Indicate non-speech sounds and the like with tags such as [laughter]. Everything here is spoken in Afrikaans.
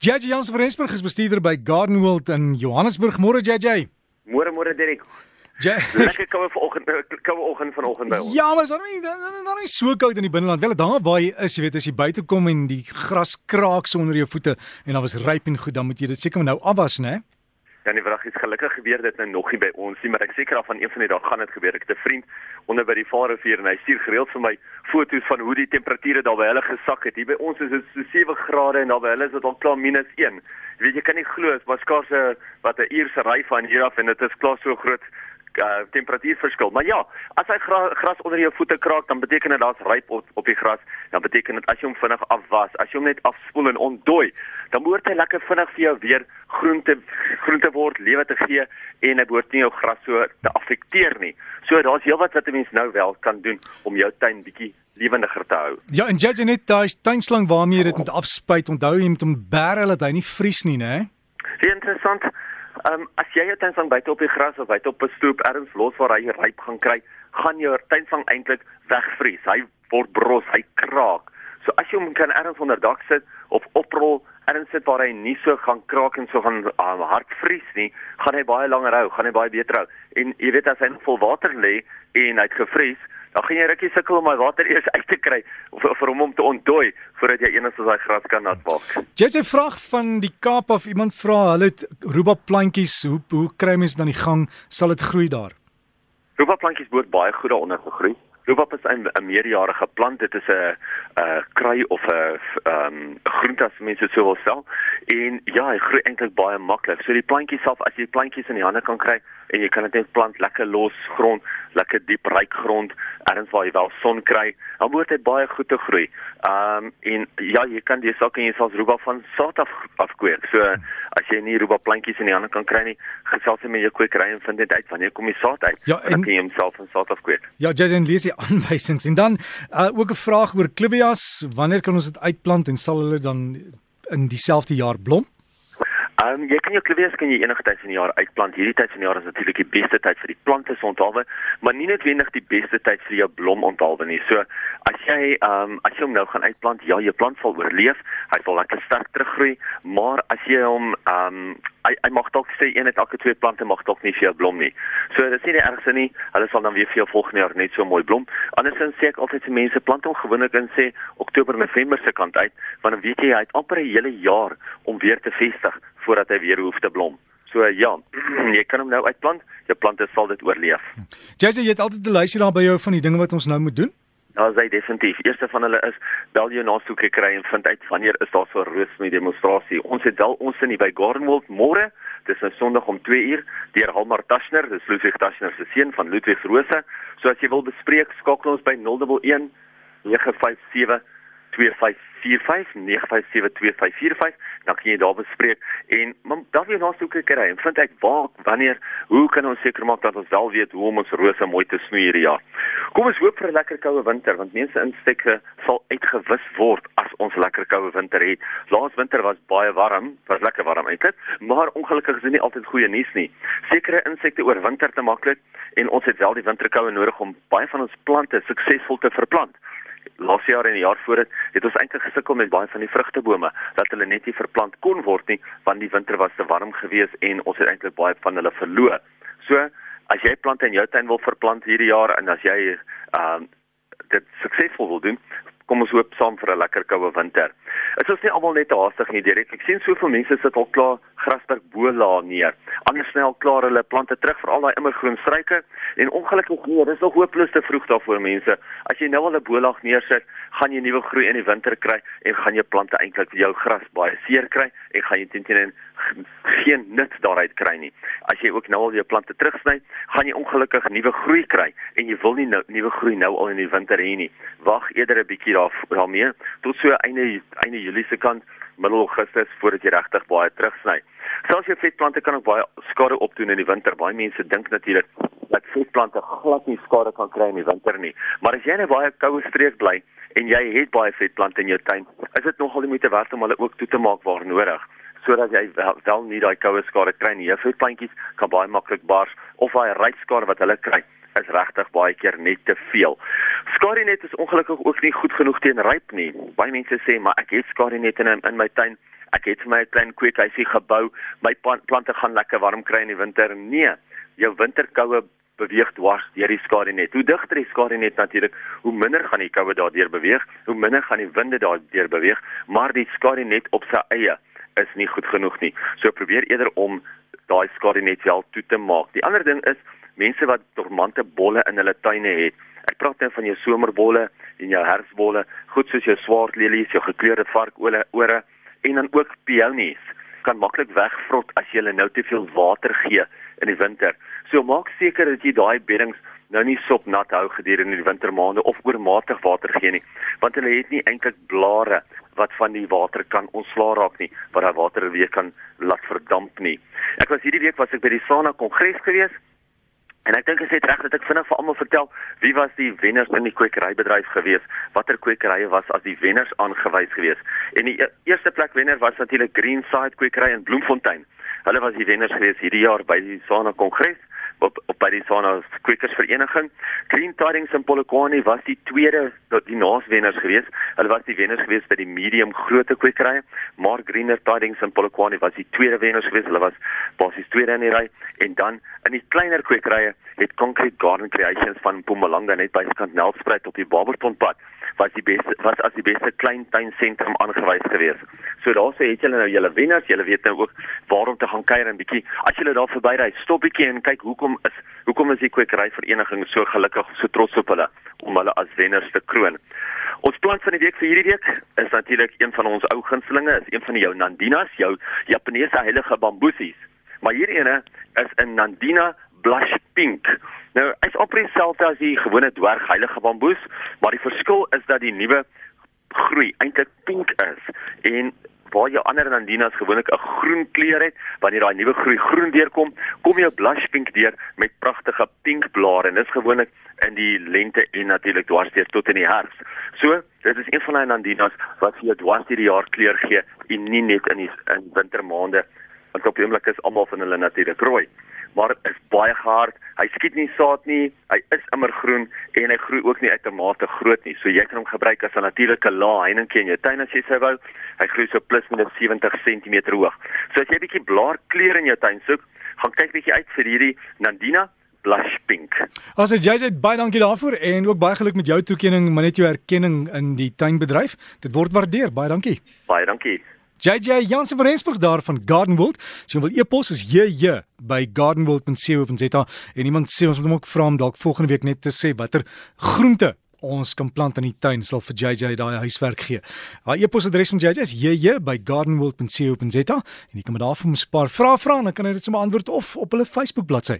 JJ Jans van Rensburg is bestuurder by Garden World in Johannesburg. Môre JJ. Môre môre Derek. Ja. Lekker koue vanoggend, koue oggend vanoggend by ons. Ja, maar is daar nie daar, daar is so koud in die binneland. Wel daar waar jy is, jy weet as jy buite kom en die gras kraak so onder jou voete en dan was ryp en goed, dan moet jy dit seker nou afwas, né? Nee, wrag, is gelukkig gebeur dit nou nog nie by ons nie, maar ek seker af van een van die dae gaan dit gebeur. Ek het 'n vriend onder by die Vaalrivier en hy stuur gereeld vir my foto's van hoe die temperature daar by hulle gesak het. Hier by ons is dit so 7 grade en daar by hulle is dit al klaar minus 1. Jy weet jy kan nie glo, dit was skaars 'n wat 'n uur se ry van hier af en dit is klaar so groot uh, temperatuurverskil. Maar ja, as hy gra gras onder jou voete kraak, dan beteken dit daar's ryp op op die gras. Dan beteken dit as jy hom vinnig afwas, as jy hom net afspoel en ontdooi, dan behoort hy lekker vinnig vir jou weer groente groente word, lewe te gee en hy behoort nie jou gras so te affekteer nie. So daar's heelwat wat 'n mens nou wel kan doen om jou tuin bietjie lewendiger te hou. Ja, en judge net daai tuinslang waarmee jy dit moet afspuit. Onthou jy moet hom bære dat hy nie vries nie, né? Baie interessant. Ehm um, as jy jou tuinslang buite op die gras of buite op 'n stoep ergens los waar hy ryp gaan kry, gaan jou tuinslang eintlik wegvries. Hy word bros, hy kraak. So as jy hom kan ergens onder dak sit of oprol ergens sit waar hy nie so gaan kraak en so gaan um, hard vries nie, gaan hy baie langer hou, gaan hy baie beter hou. En jy weet as hy vol water lê en hy het gevries, dan gaan jy rukkie sukkel om my water eers uit te kry of vir hom om te ontdooi voordat jy eers daai gras kan nat maak. Jy 'n vraag van die Kaap of iemand vra, hulle het rhubarb plantjies, hoe hoe kry mense dan die gang? Sal dit groei daar? Rhubarb plantjies behoort baie goed daaronder te Rhubarb is 'n 'n meerjarige plant. Dit is 'n krui of 'n ehm um, groente as mense dit sou wil stel. En ja, hy groei eintlik baie maklik. So die plantjies self as jy plantjies in die hande kan kry en jy kan dit net plant lekker los grond, lekker diep ryk grond, ergens waar jy wel son kry, dan behoort hy baie goed te groei. Ehm um, en ja, jy kan die sakke jy selfs rhubarb van saad af afkweek. So as jy nie rhubarb plantjies in die hande kan kry nie, gesels jy met jou kwekery en vind dit uit wanneer kom die saad uit. Ja, en, dan kan jy homself van saad afkweek. Ja, jy lees die aanwysings en dan uh, ook 'n vraag oor clivias, wanneer kan ons dit uitplant en sal hulle dan in dieselfde jaar blom? Ehm um, jy kan jou klivies kan jy enige tyd van die jaar uitplant. Hierdie tyd van die jaar is natuurlik die beste tyd vir die plante se onthaalwe, maar nie noodwendig die beste tyd vir jou blom onthaalwe nie. So as jy ehm um, as jy hom nou gaan uitplant, ja, jou plant sal oorleef. Hy sal lekker sterk teruggroei, maar as jy hom ehm um, hy hy mag dalk sê een uit elke twee plante mag dalk nie jou blom nie. So dit is nie die ergste nie. Hulle sal dan weer vir jou volgende jaar net so mooi blom. Andersins sê ek altyd vir mense plant hom gewoonlik in sê Oktober, November se kant uit, want dan weet jy hy het amper 'n hele jaar om weer te vestig voordat hy weer hoef te blom. So ja, [clears throat] jy kan hom nou uitplant. Jou plante sal dit oorleef. Jy sê jy het altyd 'n lysie daar by jou van die dinge wat ons nou moet doen? Ja, sy definitief. Eerste van hulle is bel jou nasoeke kry en vind uit wanneer is daar so 'n roosmee demonstrasie. Ons het wel ons in by Gardenwold môre, dis 'n Sondag om 2 uur deur Halmar Taschner, dis Ludwig Taschner se seun van Ludwig Rose. So as jy wil bespreek, skakel ons by 011 957 2545 dan kan jy daar bespreek en dan weer na soeke kry en vind uit waar wanneer hoe kan ons seker maak dat ons wel weet hoe om ons rose mooi te snoei hierdie jaar. Kom ons hoop vir 'n lekker koue winter want mense instekke sal uitgewis word as ons lekker koue winter het. Laas winter was baie warm, was lekker warm eintlik, maar ongelukkig is dit nie altyd goeie nuus nie. Sekere insekte oorwinter te maklik en ons het wel die winterkoue nodig om baie van ons plante suksesvol te verplant laas jaar en die jaar voor dit het ons eintlik gesukkel met baie van die vrugtebome dat hulle net nie verplant kon word nie want die winter was te warm geweest en ons het eintlik baie van hulle verloor. So as jy plante in jou tuin wil verplant hierdie jaar en as jy ehm uh, dit suksesvol wil doen, kom ons hoop saam vir 'n lekker koue winter. Dit is nie almal net haastig nie, direk. Ek sien soveel mense sit al klaar grasberg bola neer. Ander snel klaar hulle plante terug vir al daai immergroen struike en ongelukkig nee, dis nog hopeloos te vroeg daarvoor mense. As jy nou al 'n bolag neersit, gaan jy nuwe groei in die winter kry en gaan jou plante eintlik jou gras baie seer kry en gaan jy teen geen nut daaruit kry nie. As jy ook nou al jou plante terugsny, gaan jy ongelukkig nuwe groei kry en jy wil nie nou nuwe groei nou al in die winter hê nie. Wag eerder 'n bietjie daar daarmee tot so einde einde Julie se kant middel Augustus voordat jy regtig baie terugsny. Selfs jou vetplante kan ook baie skade opdoen in die winter. Baie mense dink natuurlik dat vetplante glad nie skade kan kry in die winter nie. Maar as jy in 'n baie koue streek bly en jy het baie vetplante in jou tuin, is dit nogal die moeite werd om hulle ook toe te maak waar nodig sodat jy wel, wel nie daai koue skade kry nie. Jou vetplantjies kan baie maklik bars of daai rypskade wat hulle kry is regtig baie keer net te veel. Skadinet is ongelukkig ook nie goed genoeg teen ryp nie. Baie mense sê maar ek het skadinet in in my tuin ek het my klein kweekhuisie gebou, my plante gaan lekker warm kry in die winter. Nee, jou winterkoue beweeg dwars deur die skadunet. Hoe digter die skadunet natuurlik, hoe minder gaan die koue daardeur beweeg, hoe minder gaan die winde daardeur beweeg, maar die skadunet op sy eie is nie goed genoeg nie. So probeer eerder om daai skadunet wel toe te maak. Die ander ding is mense wat dormante bolle in hulle tuine het. Ek praat nou van jou somerbolle en jou herfsbolle, goed soos jou swartlelies, jou gekleurde varkole ore en dan ook peonies kan maklik wegvrot as jy hulle nou te veel water gee in die winter. So maak seker dat jy daai beddings nou nie sop nat hou gedurende die wintermaande of oormatig water gee nie, want hulle het nie eintlik blare wat van die water kan ontslaa raak nie, wat daai water weer kan laat verdamp nie. Ek was hierdie week was ek by die SANA kongres gewees En ek dink dit is reg dat ek vinnig vir almal vertel wie was die wenners in die kwekerybedryf gewees, watter kwekerye was as die wenners aangewys gewees. En die e eerste plek wenner was natuurlik Greenside Kwekery in Bloemfontein. Hulle was die wenners gewees hierdie jaar by die SANA Kongres op, op by die SANA Kwekersvereniging. Green Tidings in Polokwane was die tweede die naaswenners gewees. Hulle was die wenners gewees by die medium grootte kwekerye. Maar Greener Tidings in Polokwane was die tweede wenners gewees. Hulle was basies tweede in die ry en dan in die kleiner kwekerye het Concrete Garden Creations van Mpumalanga net by skant Nelspruit op die Barbertonpad was die beste was as die beste klein tuinsentrum aangewys gewees. So daarso het julle nou julle wenners, julle weet nou ook waar om te gaan kuier en bietjie as julle daar verbyry, stop bietjie en kyk hoekom is hoekom is die kwekeryvereniging so gelukkig, so trots op hulle om hulle as wenners te kroon. Ons plan van die week vir hierdie week is natuurlik een van ons ou gunstelinge, is een van jou Nandinas, jou Japaneese heilige bamboesies. Maar hierdie ene is 'n Nandina blush pink. Nou, hy's amper dieselfde as die gewone dwerg heilige bamboes, maar die verskil is dat die nuwe groei eintlik pink is. En waar jou ander nandinas gewoonlik 'n groen kleur het, wanneer daai nuwe groei groen deurkom, kom jou blush pink deur met pragtige pink blare. En dis gewoonlik in die lente en natuurlik dwarsdeur tot in die herfs. So, dit is een van daai nandinas wat vir jou dwarsdeur die jaar kleur gee en nie net in die in wintermaande want op die oomblik is almal van hulle natuurlik rooi maar is baie gehard. Hy skiet nie saad nie. Hy is immergroen en hy groei ook nie uitermate groot nie. So jy kan hom gebruik as 'n natuurlike laag heininkie in jou tuin as jy sou wou. Hy groei so plus minus 70 cm hoog. So as jy 'n bietjie blaarkleur in jou tuin soek, gaan kyk bietjie uit vir hierdie Nandina blush pink. As jy JJ baie dankie daarvoor en ook baie geluk met jou toekenning, maar net jou erkenning in die tuinbedryf. Dit word waardeer. Baie dankie. Baie dankie. JJ Jansen van Rensburg daar van Gardenwold. So wil e-pos is JJ by gardenwold.co.za en iemand sê ons moet hom ook vra om dalk volgende week net te sê watter groente ons kan plant in die tuin sal vir JJ daai huiswerk gee. Haar e-posadres van JJ is JJ by gardenwold.co.za en jy kan met daar vir 'n paar vrae vra en dan kan hy dit sommer antwoord of op hulle Facebook bladsy.